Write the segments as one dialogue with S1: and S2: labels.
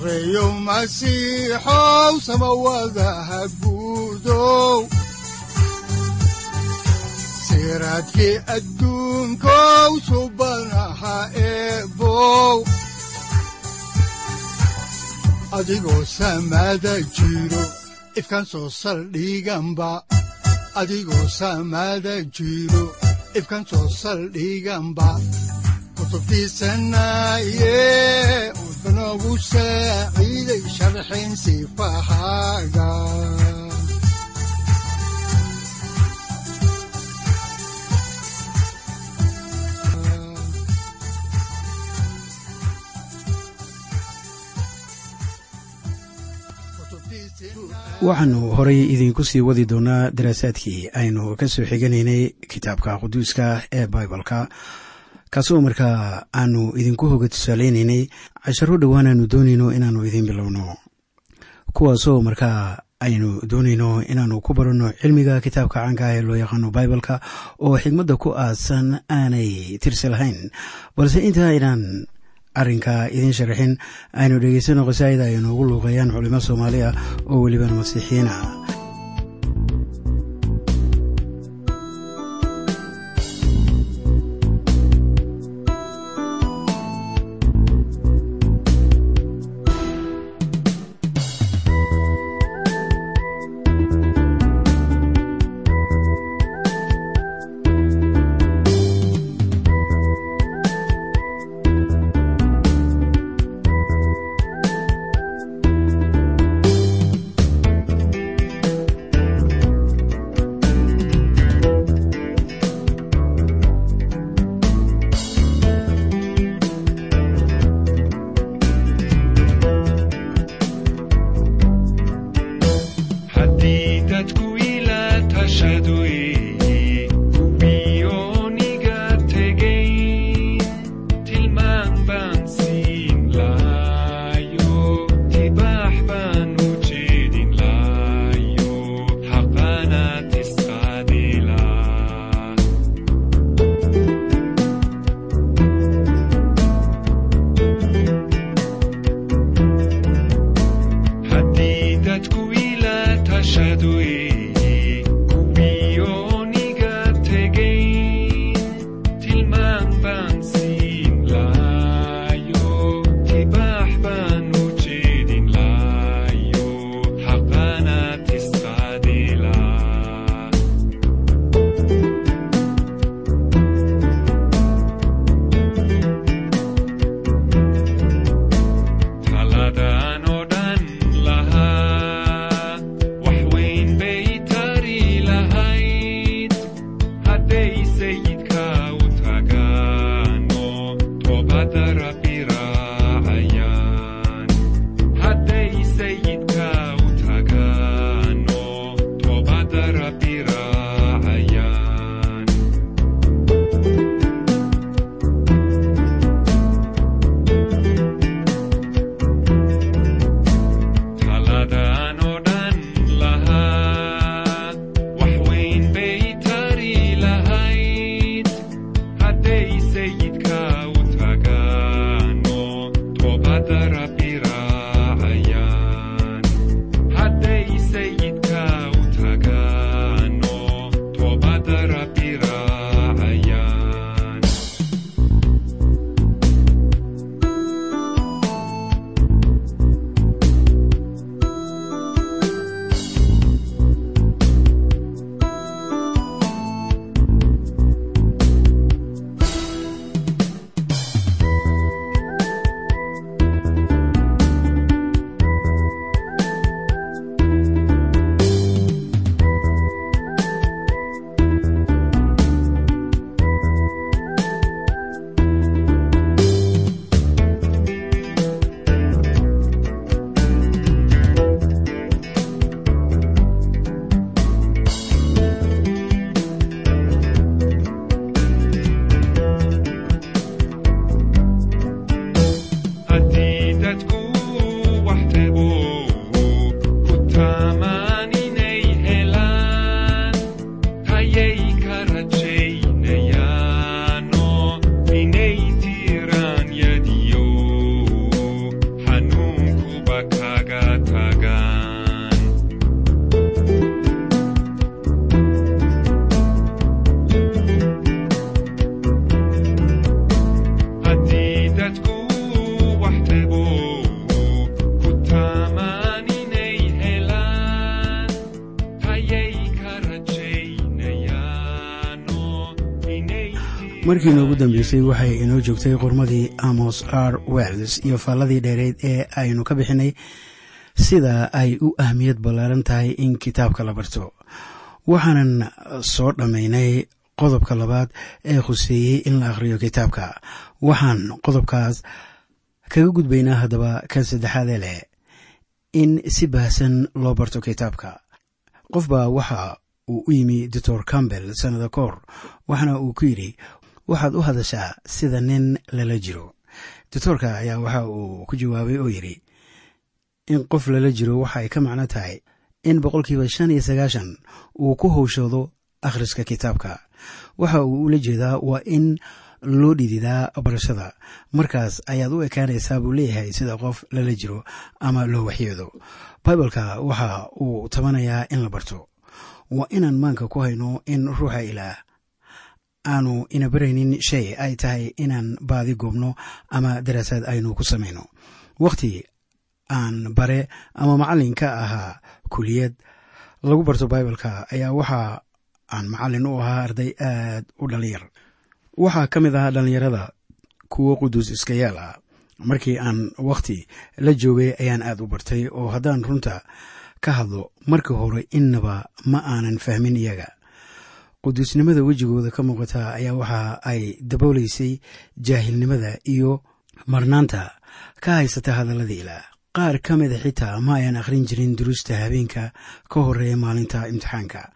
S1: sareyow masiixow samawadaha guudow siraadkii adduunkow subanaha eebow adigoo soo saldhiganba adigoo kutubtiisanaye udanogu saaciiday
S2: waxaannu horay idiinku sii wadi doonaa daraasaadkii. Aynu ka soo xiganaynay kitaabka quduuska ee bibaleka kaasoo markaa aanu idinku hoga tusaaleynaynay casharo dhowaanaanu doonayno inaannu idiin bilowno. Kuwaasoo markaa aynu doonayno inaannu ku baranno cilmiga kitaabka caanka ah ee loo yaqaano bibaleka oo xigmadda ku aadsan aanay tirsi lahayn. Balse inta aynaan arrinka idiin sharaxin aynu dhegaysano qasaa'ida ay noogu luuqeeyaan culimo soomaali ah oo welibana masiixiyiin ah
S3: Iraq. Dambeysay waxay inoo joogtay qormadii amos r. Wells iyo faalladii dheereyd ee aynu ka bixinay sida ay u ahmiyad ballaaran tahay in kitaabka la barto. Waxaanan soo dhammaynay qodobka labaad ee khuseeyey in la akhriyo kitaabka. Waxaan qodobkaas kaga gudbaynaa haddaba kan saddexaadee leh in si baahsan loo barto kitaabka. Qofbaa waxa uu u yimi doctor campbell sannada koor waxaana uu ku yidhi waxaad u hadashaa sida nin lala jiro. Doctoorka ayaa waxa uu ku jawaabay oo yidhi in qof lala jiro waxa ay ka macno tahay in boqolkiiba shan iyo sagaashan uu ku howshoodo akhriska kitaabka. Waxa uu ula jeedaa waa in loo dhididaa barashada. Markaas ayaad u ekaanaysaa buu leeyahay sida qof lala jiro ama loo waxyoodo bibaleka waxa uu tabanayaa in la barto waa inaan maanka ku hayno in ruuxa ilaah aanu ina baraynin shay ay tahay inaan baadi goobno ama daraasaad aynu ku samayno. Wakhti aan bare ama macallin ka ahaa kuliyad lagu barto bibaleka ayaa waxa aan macallin u ahaa arday aad u dhalinyar waxaa ka mid ahaa dhallinyarada kuwo quduus iska yaal ah. Markii aan wakhti la joogay ayaan aad u bartay oo haddaan runta ka hadlo markii hore innaba ma aanan fahmin iyaga quduusnimada wejigooda ka muuqata ayaa waxa ay dabooleysay jaahilnimada iyo marnaanta. Ka haysata hadalladii ilaah qaar ka mida xitaa ma ayaan akhrin jirin duruusta habeenka ka horreeya maalinta imtixaanka.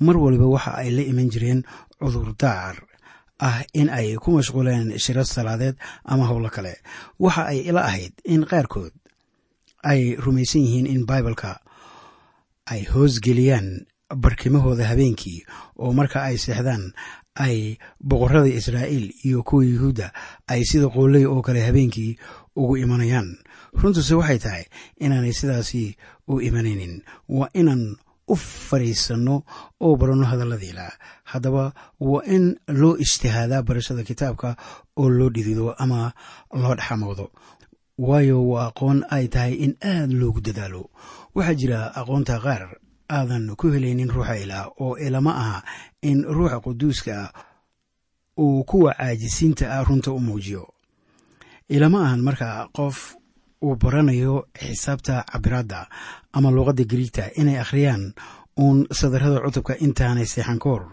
S3: Mar waliba waxa ay la iman jireen cudurdaar ah in ay ku mashquuleen shiro salaadeed ama howlo kale. Waxa ay ila ahayd in qaarkood ay rumaysan yihiin in bibaleka ay hoosgeliyaan barkimahooda habeenkii oo marka ay seexdaan ay boqorada israa'iil iyo kuwa yuhuudda ay sida qooley oo kale habeenkii ugu imanayaan. Runtuse waxay tahay inaanay sidaasi u imanaynin. Waa inaan u fadhiisanno oo baranno hadalladiila haddaba waa in loo ijtihaadaa barashada kitaabka oo loo dhidido ama loo dhexamoodo waayo waa aqoon ay tahay in aad loogu dadaalo. Waxaa jira aqoonta qaar aadan ku helaynin ruuxa ilaah oo ilama aha in ruuxa quduuska uu kuwa caajisiinta ah runta u muujiyo. Ilama ahan marka qof uu baranayo xisaabta cabiraadda ama luuqadda gariigta inay akhriyaan uun sadarrada cutubka intaanay seexan ka hor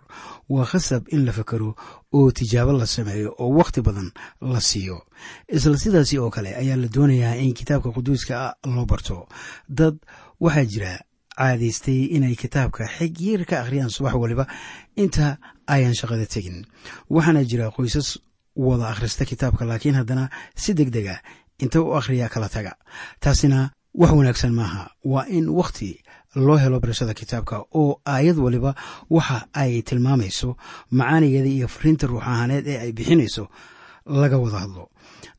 S3: waa khasab in la fakero oo tijaabo la sameeyo oo wakhti badan la siiyo. Isla sidaasi oo kale ayaa la doonayaa in kitaabka quduuska loo barto. Dad waxaa jira caadaystay inay kitaabka xig yar ka akhriyaan subax waliba inta ayan shaqada tegin. Waxaana jira qoysas wada akhrista kitaabka laakiin haddana si deg deg ah inta u akhriya kala taga. Taasina wax wanaagsan maaha. Waa in wakhti loo helo barashada kitaabka oo aayad waliba waxa ay tilmaamayso macaanigeeda iyo fariinta ruux ahaaneed ee ay bixinayso laga wada hadlo.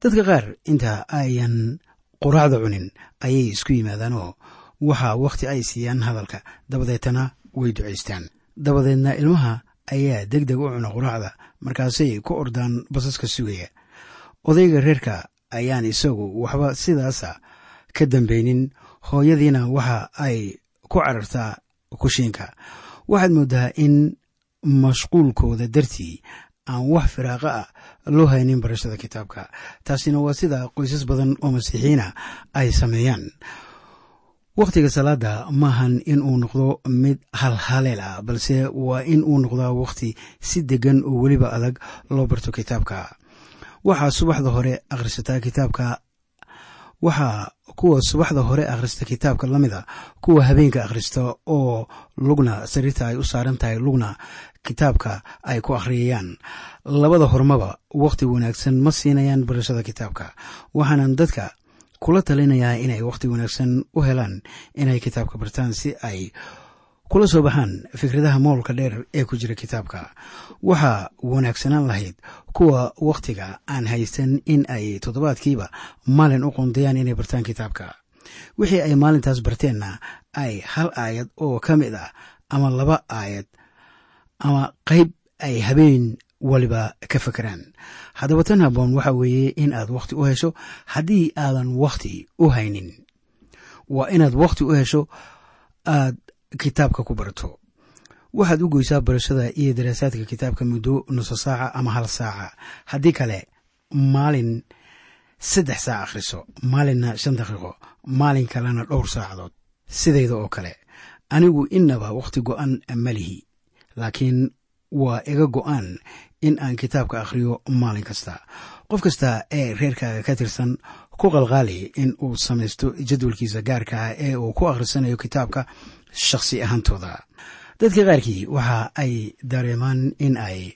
S3: Dadka qaar inta ayan quraacda cunin ayay isku yimaadaanoo waxaa wakhti ay siiyaan hadalka. Dabadeetana way ducaystaan dabadeedna ilmaha ayaa deg deg u cuna quraacda markaasay ku ordaan basaska sugaya. Odayga reerka ayaan isagu waxba sidaasa ka dambaynin. Hooyadiina waxa ay ku carartaa kushiinka. Waxaad mooddaa in mashquulkooda dartii aan wax firaaqa ah loo haynin barashada kitaabka. Taasina waa sida qoysas badan oo masiixiina ay sameeyaan wakhtiga salaada maahan in uu noqdo mid halhaleel ah balse waa in uu noqdaa wakhti si degan oo weliba adag loo barto kitaabka. Waxaa subaxda hore akhrisataa kitaabka waxaa kuwa subaxda hore akhrista kitaabka la mida kuwa habeenka akhrista oo lugna sariirta ay u saaran tahay lugna kitaabka ay ku akhriyayaan. Labada hormaba wakhti wanaagsan ma siinayaan barashada kitaabka waxaanan dadka kula talinayaa inay wakhti wanaagsan u helaan inay kitaabka bartaan si ay kula soo baxaan fikradaha moolka dheer ee ku jira kitaabka. Waxaa wanaagsanaan lahayd kuwa wakhtiga aan haysan in ay toddobaadkiiba maalin u qundayaan inay bartaan kitaabka. Wixii ay maalintaas barteenna ay hal aayad oo ka mid ah ama laba aayad ama qayb ay habeen waliba ka fakeraan haddaba tan haboon waxa weeye in aad wakhti u hesho haddii aadan wakhti u haynin. Waa inaad wakhti u hesho aad kitaabka ku barato. Waxaad u goysaa barashada iyo daraasaadka kitaabka muddo nuso saaca ama hal saaca. Haddii kale maalin saddex saac akhriso. Maalinna shan daqiiqo maalin kalena dhowr saacadood. Sidayda oo kale anigu innaba wakhti go'an ma lihi laakiin waa iga go'an in aan kitaabka akhriyo maalin kasta. Qof kasta ee reerkaaga ka tirsan ku qalqaali in uu samaysto jadwalkiisa gaarka ah ee uu ku akhrisanayo kitaabka shakhsi ahaantooda dadka qaarkii waxa ay dareemaan in ay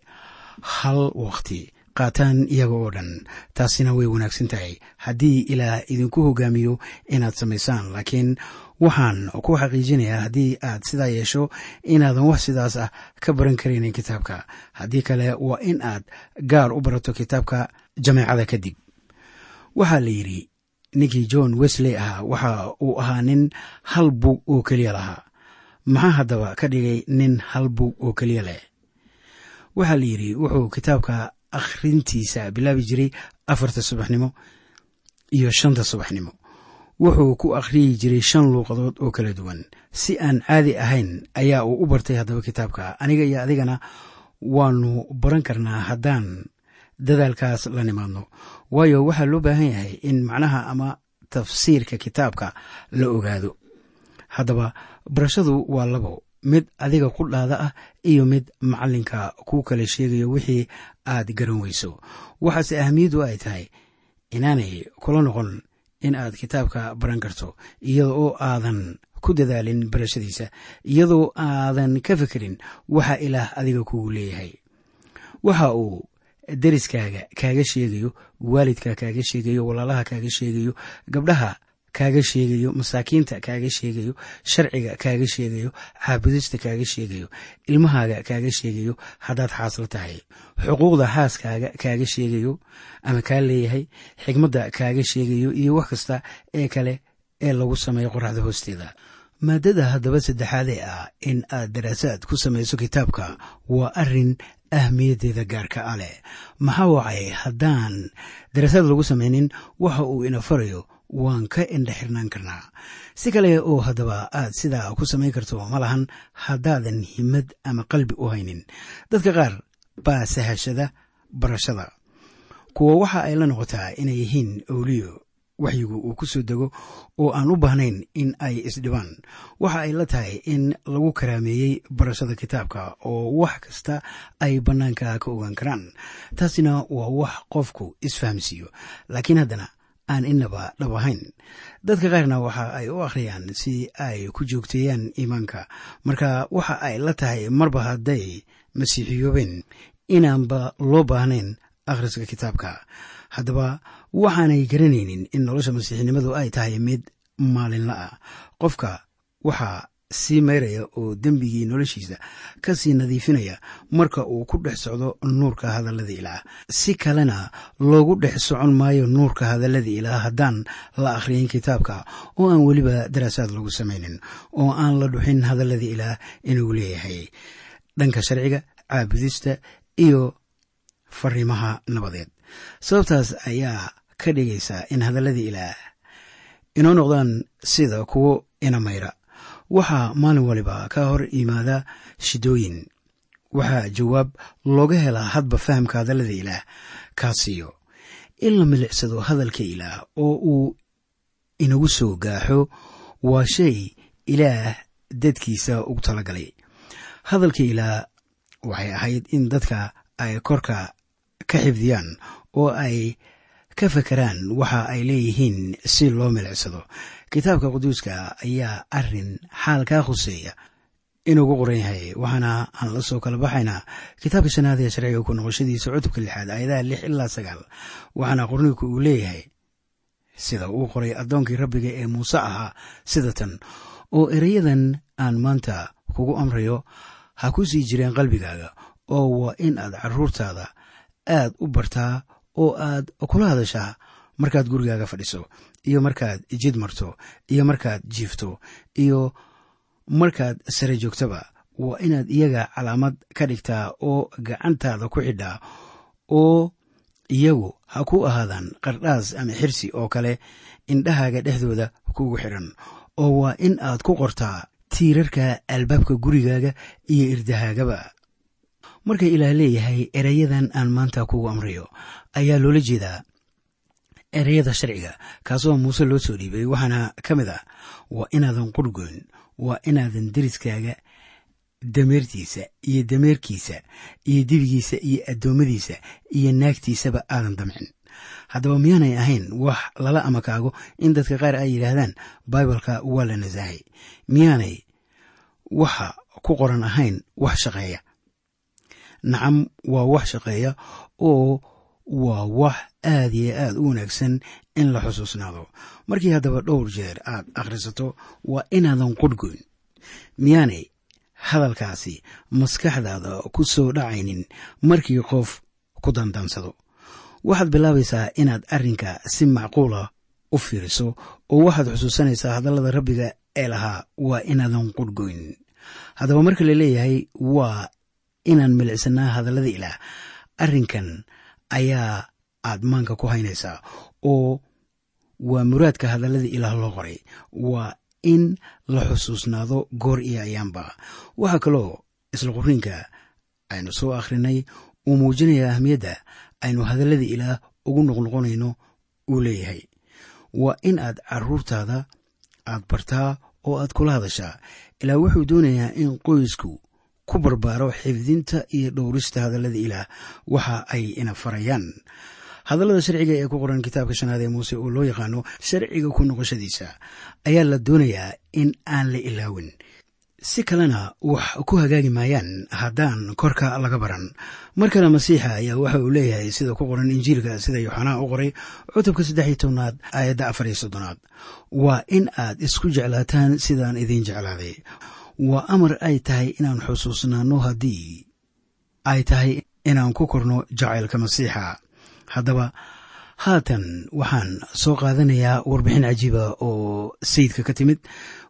S3: hal wakhti qaataan iyaga oo dhan taasina way wanaagsan tahay. Haddii ilaah idinku hogaamiyo inaad samaysaan laakiin waxaan ku xaqiijinayaa haddii aad sidaa yeesho inaadan wax sidaas ah ka baran karaynin kitaabka. Haddii kale waa in aad gaar u barato kitaabka jameecada kadib waxaa la yidhi ninkii john wesley ahaa waxa uu ahaa nin hal bug oo keliya lahaa. Maxaa haddaba ka dhigay nin hal bug oo keliya leh? Waxaa la yidhi wuxuu kitaabka akhrintiisa bilaabi jiray afarta subaxnimo iyo shanta subaxnimo wuxuu ku akhriyi jiray shan luuqadood oo kala duwan. Si aan caadi ahayn ayaa uu u bartay haddaba kitaabka. Aniga iyo adigana waanu baran karnaa haddaan dadaalkaas la nimaadno. Waayo waxaa loo baahan yahay in macnaha ama tafsiirka kitaabka la ogaado. Haddaba barashadu waa labo. Mid adiga ku dhaada ah iyo mid macalinka kuu kala sheegayo wixii aad garan weyso. Waxaase ahamiyaddu ay tahay inaanay kula noqon in aad kitaabka baran karto iyada oo aadan ku dadaalin barashadiisa iyadoo aadan ka fekerin waxa ilaah adiga kugu leeyahay. Waxa uu deriskaaga kaaga sheegayo waalidka kaaga sheegayo walaalaha kaaga sheegayo gabdhaha kaaga sheegayo masaakiinta kaaga sheegayo sharciga kaaga sheegayo caabudista kaaga sheegayo ilmahaaga kaaga sheegayo haddaad xaasla tahay. Xuquuqda xaaskaaga kaaga sheegayo ama kaa leeyahay xigmadda kaaga sheegayo iyo wax kasta ee kale ee lagu sameeyo qoraxda hoosteeda. Maadada haddaba saddexaadee ah in aad daraasaad ku samayso kitaabka waa arrin ahmiyaddeeda gaarka a leh. Maxaa wacay haddaan daraasaad lagu samaynin waxa uu ina farayo waan ka indhexirnaan karnaa. Si kale oo haddaba aad sidaa ku samayn karto ma lahan haddaadan himad ama qalbi u haynin. Dadka qaar baa sahashada barashada. Kuwa waxa ay la noqotaa inay yihiin owliyo waxyigu uu ku soo dego oo aan u baahnayn in ay isdhibaan. Waxa ay la tahay in lagu karaameeyey barashada kitaabka oo wax kasta ay bannaanka ka ogaan karaan. Taasina waa wax qofku isfahamsiiyo. Laakiin haddana aan inaba dhab ahayn. Dadka qaarna waxa ay u akhriyaan si ay ku joogteeyaan iimaanka. Marka waxa ay la tahay marba hadday masiixiyoobeen inaanba loo baahnayn akhriska kitaabka. Haddaba waxaanay garanaynin in nolosha masiixinimadu ay tahay mid maalinla ah. Qofka waxaa sii mayraya oo dembigii noloshiisa ka sii nadiifinaya marka uu ku dhex socdo nuurka hadallada ilaah si kalena loogu dhex socon maayo nuurka hadallada ilaah haddaan la akhriyin kitaabka oo aan weliba daraasaad lagu samaynin oo aan la dhuxin hadallada ilaah inuu leeyahay. Dhanka sharciga caabudista iyo fariimaha nabadeed. Sababtaas ayaa ka dhigaysa in hadalladii ilaah inoo noqdaan sida kuwo ina mayra waxaa maalin waliba ka hor yimaada shidooyin. Waxaa jawaab looga helaa hadba fahamka hadallada ilaah kaasiyo in la milicsado hadalka ilaah oo uu inagu soo gaaxo waa shay ilaah dadkiisa ugu talagalay. Hadalka ilaah waxay ahayd in dadka ay korka ka xifdiyaan oo ay ka fekeraan waxa ay leeyihiin si loo milicsado kitaabka quduuska ayaa arrin xaalkaa khuseeya inuugu qoran yahay. Waxaana aan la soo kala baxaynaa kitaabka shanaad ee sharciga ku noqoshadiisa cutubka lixaad aayadaha lix ilaa sagaal waxaana qorniinku uu leeyahay sida uu qoray addoonkii rabbiga ee muuse ahaa sida tan oo ereyadan aan maanta kugu amrayo ha ku sii jireen qalbigaaga oo waa in aad caruurtaada aad u bartaa oo aad kula hadashaa markaad gurigaaga fadhiso iyo markaad jid marto iyo markaad jiifto iyo markaad sare joogtaba waa inaad iyaga calaamad ka dhigtaa oo gacantaada ku xidhaa oo iyagu ha ku ahaadaan qardhaas ama xirsi oo kale indhahaaga dhexdooda kugu xidhan oo waa in aad ku qortaa tiirarka albaabka gurigaaga iyo irdahaagaba. Marka ilaah leeyahay erayadan aan maanta kugu amrayo ayaa loola jeedaa ereyada sharciga kaasoo muuse loo soo dhiibay waxaana ka mid ah waa inaadan qurgoyn waa inaadan deriskaaga dameertiisa iyo dameerkiisa iyo dibigiisa iyo addoommadiisa iyo naagtiisaba aadan damcin. Haddaba miyaanay ahayn wax lala amakaago in dadka qaar ay yidhaahdaan baibalka waa la nasaahay. Miyaanay waxa ku qoran ahayn wax shaqeeya? Nacam waa wax shaqeeya oo waa wax aad iyo aad u wanaagsan in la xusuusnaado. Markii haddaba dhowr jeer aad akhrisato waa inaadan qurhgoyn miyaanay hadalkaasi maskaxdaada ku soo dhacaynin markii qof ku dandaansado? Waxaad bilaabaysaa inaad arrinka si macquula u fiiriso oo waxaad xusuusanaysaa hadallada rabbiga ee lahaa waa inaadan qurhgoyn haddaba marka la leeyahay waa inaan milicsanaa hadallada ilaah arrinkan ayaa aad maanka ku haynaysaa oo waa muraadka hadallada ilaah loo qoray waa in la xusuusnaado goor iyo ayaanba. Waxaa kaloo isla qoriinka aynu soo akhrinay uu muujinaya ahmiyadda aynu hadallada ilaah ugu noqnoqonayno uu leeyahay. Waa in aad caruurtaada aad bartaa oo aad kula hadashaa. Ilaa wuxuu doonayaa in qoysku ku barbaaro xifdinta iyo dhowrista hadallada ilaah. Waxa ay ina farayaan hadallada sharciga ee ku qoran kitaabka shanaad ee muuse oo loo yaqaano sharciga ku noqoshadiisa ayaa la doonayaa in aan la ilaawin. Si kalena wax ku hagaagi maayaan haddaan korka laga baran. Mar kale masiixa ayaa waxa uu leeyahay sida ku qoran injiilka sida yooxanaa u qoray cutubka saddex iyo tobnaad aayadda afar iyo soddonaad. Waa in aad isku jeclaataan sidaan idiin jeclaaday. Waa amar ay tahay inaan xusuusnaano haddii ay tahay inaan ku korno jacaylka masiixa haddaba haatan waxaan soo qaadanayaa warbixin cajiiba oo sayidka ka timid.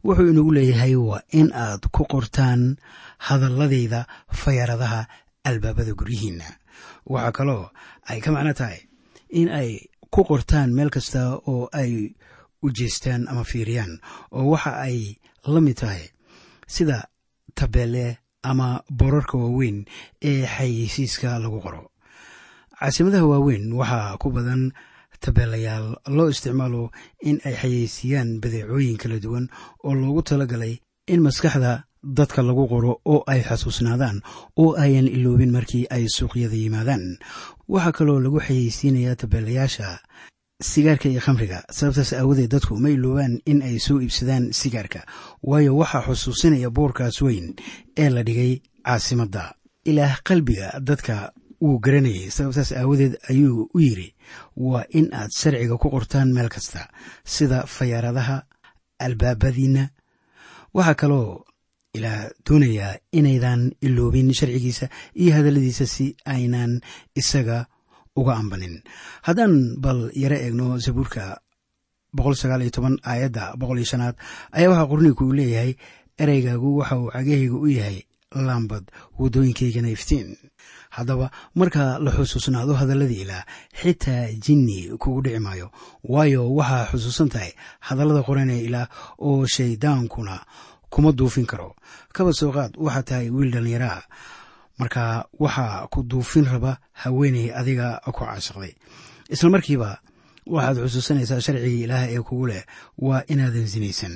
S3: Wuxuu inagu leeyahay waa in aad ku qortaan hadalladayda fayaaradaha albaabada guryihiinna. Waxaa kaloo ay ka macno tahay in ay ku qortaan meel kasta oo ay u jeestaan ama fiiriyaan oo waxa ay la mid tahay sida tabeele ama borarka waaweyn ee xayeysiiska lagu qoro caasimadaha waaweyn waxaa ku badan tabeelayaal loo isticmaalo in ay xayeysiiyaan badeecooyin kala duwan oo loogu talagalay in maskaxda dadka lagu qoro oo ay xasuusnaadaan oo ayan iloobin markii ay suuqyada yimaadaan. Waxaa kaloo lagu xayeysiinayaa tabeelayaasha sigaarka iyo khamriga sababtaas aawadeed dadku ma iloobaan in ay soo iibsadaan sigaarka waayo waxaa xusuusinaya boorkaas weyn ee la dhigay caasimadda ilaah qalbiga dadka wuu garanayay. Sababtaas aawadeed ayuu u yidri waa in aad sharciga ku qortaan meel kasta sida fayaaradaha albaabadiinna waxaa kaloo ilaah doonayaa inaydan iloobin sharcigiisa iyo hadalladiisa si aynan isaga uga ambanin. Haddaan bal yaro eegno zabuurka aayadda boqoliyshanaad ayaa waxaa qorniinku uu leeyahay ereygaagu waxa uu cagahayga u yahay laambad waddooyinkaygana iftiin haddaba marka la xusuusnaado hadalladii ilaah xitaa jinni kugu dhici maayo. Waayo waxaa xusuusan tahay hadallada qoran ee ilaah oo shaydaankuna kuma duufin karo. Kaba soo qaad waxaa tahay wiil dhallinyaraa marka waxaa ku duufin raba haweeney adiga ku caashiqday isla markiiba waxaad xusuusanaysaa sharcigii ilaah ee kugu leh waa inaadan sinaysan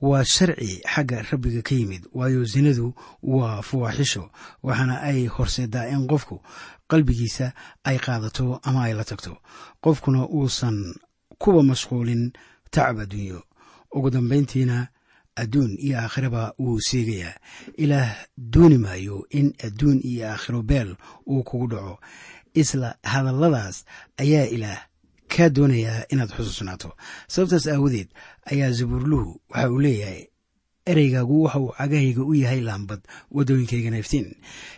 S3: waa sharci xagga rabbiga ka yimid waayo sinadu waa fuwaaxisho waxaana ay horseedaa in qofku qalbigiisa ay qaadato ama ay la tagto. Qofkuna uusan kuba mashquulin tacab adduunyo. Ugu dambayntiina adduun iyo aakhiraba wuu seegayaa. Ilaah dooni maayo in adduun iyo aakhiro beel uu kugu dhaco. Isla hadalladaas ayaa ilaah kaa doonayaa inaad xusuusnaato sababtaas aawadeed ayaa zabuurluhu waxa uu leeyahay ereygaagu waxa uu cagahayga u yahay laambad waddooyinkaygana iftiin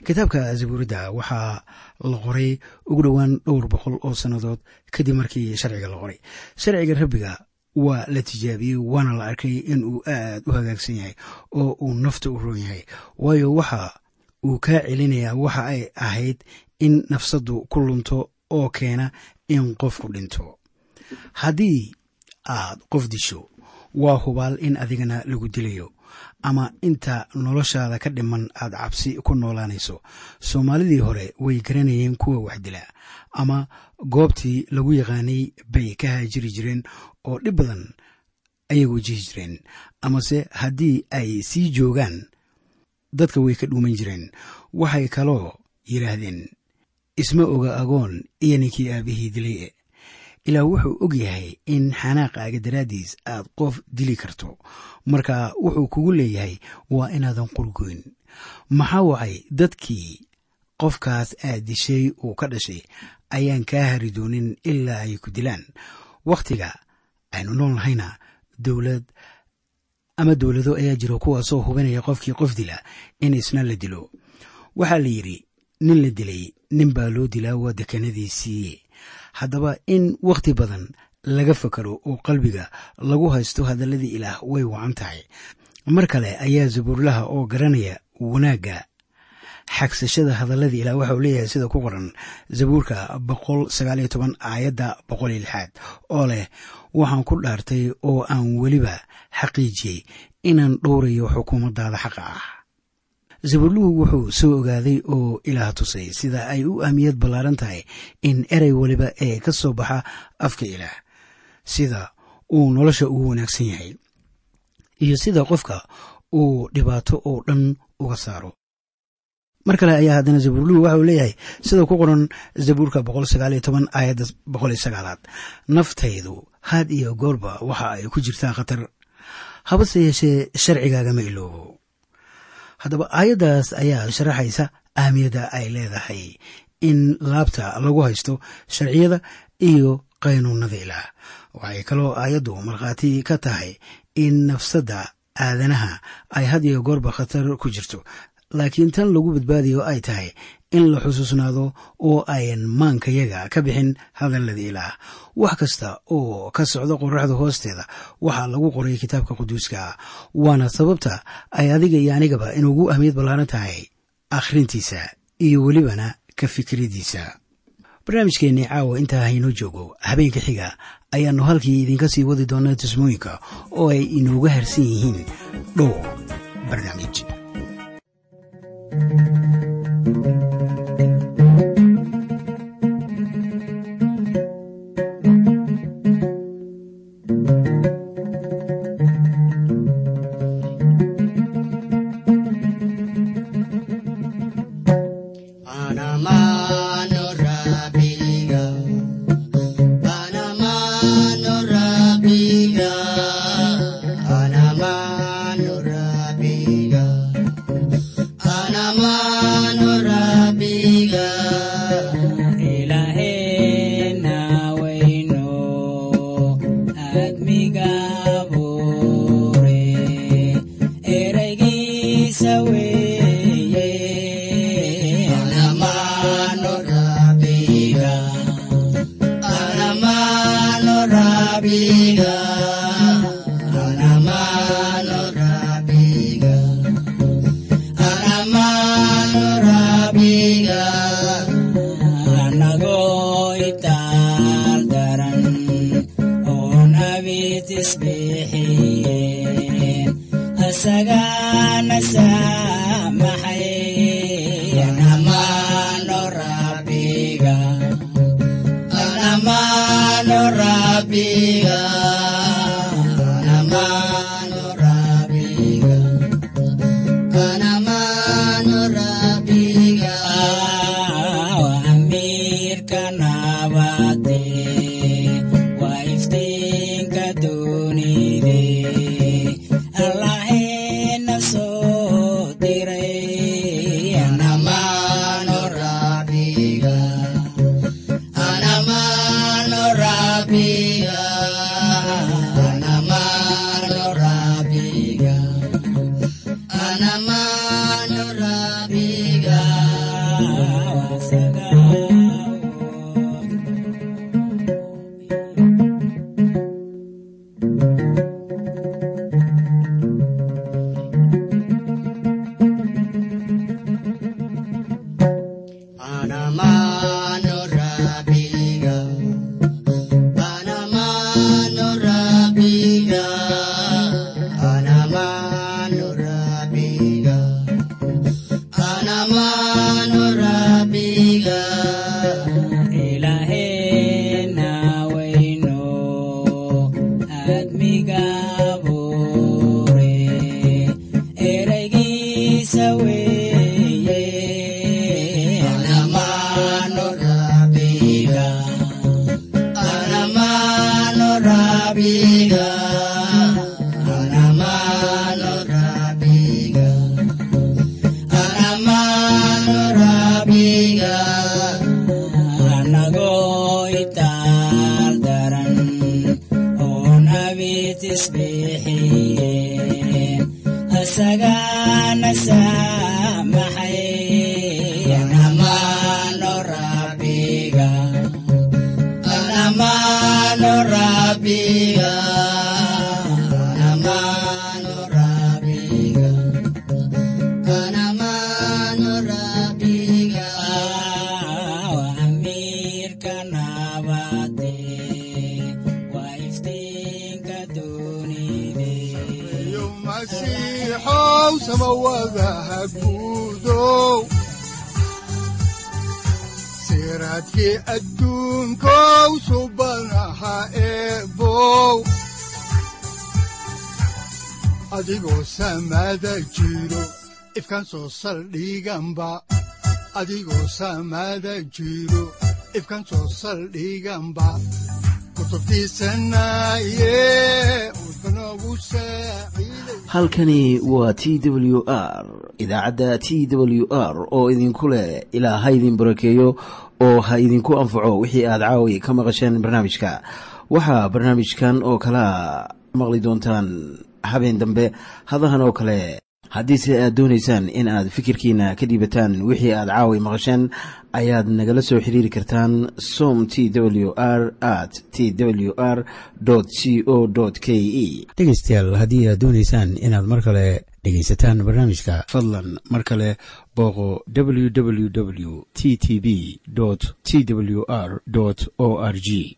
S3: kitaabka zabuuradda waxaa la qoray ugu dhowaan dhowr boqol oo sannadood kadib markii sharciga la qoray. Sharciga rabbiga waa la tijaabiyey waana la arkay in uu aad u hagaagsan yahay oo uu nafta u roon yahay. Waayo waxa uu kaa celinayaa waxa ay ahayd in nafsaddu ku lunto oo keena in qofku dhinto. Haddii aad qof disho waa hubaal in adigana lagu dilayo ama inta noloshaada ka dhiman aad cabsi ku noolaanayso. Soomaalidii hore way garanayeen kuwa wax dila ama goobtii lagu yaqaanay bay ka haajiri jireen oo dhib badan ayay wajihi jireen. Amase haddii ay sii joogaan dadka way ka dhuuman jireen. Waxay kaloo yidhaahdeen isma oga agoon iyo ninkii aabihii dilay ilaa wuxuu og yahay in xanaaqaaga daraaddiis aad qof dili karto. Marka wuxuu kugu leeyahay waa inaadan qurgoyn maxaa wacay dadkii qofkaas aad dishay uu ka dhashay? Ayaan kaa hari doonin ilaa ay ku dilaan. Wakhtiga aynu nool nahayna dowlad ama dowlado ayaa jiro kuwaasoo hubinaya qofkii qof dila in isna la dilo. Waxaa la yidhi nin la dilay nin baa loo dilaa waa dekanadiisii. Haddaba in wakhti badan laga fakaro oo qalbiga lagu haysto hadalladii ilaah way wacan tahay. Mar kale ayaa zabuurlaha oo garanaya wanaagga. Xagsashada hadalladii ilaah waxa leeyahay sida ku qoran zabuurka boqol sagaaliyo toban aayadda boqol iyo lixaad oo leh waxaan ku dhaartay oo aan weliba xaqiijiyey inaan dhowrayo xukuumaddaada xaqa ah zabuurluhu wuxuu soo ogaaday oo ilaah tusay sida ay u ahmiyad ballaaran tahay in erey waliba ee ka soo baxa afka ilaah sida uu nolosha ugu wanaagsan yahay iyo sida qofka uu dhibaato oo dhan uga saaro. Mar kale ayaa haddana zabuurluhu waxa uu leeyahay sida ku qoran zabuurka aayadda sagaalaad. Naftaydu had iyo goorba waxa ay ku jirtaa khatar habase yeeshee sharcigaagama iloobo haddaba aayaddaas ayaa sharaxaysa ahmiyadda ay leedahay in laabta lagu haysto sharciyada iyo qaynuunada ilaah waxay kaloo aayaddu markhaati ka tahay in nafsadda aadanaha ay had iyo goorba khatar ku jirto laakiin tan lagu badbaadiyo ay tahay in la xusuusnaado oo ayan maankayaga ka bixin hadallada ilaah wax kasta oo ka socda qoraxda hoosteeda waxaa lagu qoray kitaabka quduuska. Waana sababta ay adiga iyo anigaba inugu ahmiyad ballaaran tahay akhrintiisa iyo welibana ka fikradiisa barnaamijkeennii caawa intaa haynoo joogo habeenka xiga ayaannu halkii idinka sii wadi doonaa tismooyinka oo ay inooga harsan yihiin dhowr barnaamij
S1: thank you siraadkii adduunkow subanaha eebow adigoo samada jiro ifkan soo saldhiganba adigoo jiro ifkan soo saldhiganba
S3: halkani waa t w r idaacadda t w r oo idinku leh ilaa ha idin barakeeyo oo ha idinku anfaco wixii aad caawi ka maqasheen barnaamijka. Waxaa barnaamijkan oo kalea maqli doontaan habeen dambe hadahan oo kale haddiise aad doonaysaan in aad fikirkiina ka dhiibataan wixii aad caawi maqasheen ayaad nagala soo xiriiri kartaan som t w r at t w r c o k e
S4: dhegaystayaal haddii aad doonaysaan inaad mar kale dhegaysataan barnaamijka fadlan mar kale booqo www t t b t w r o r g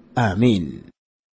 S3: aamiin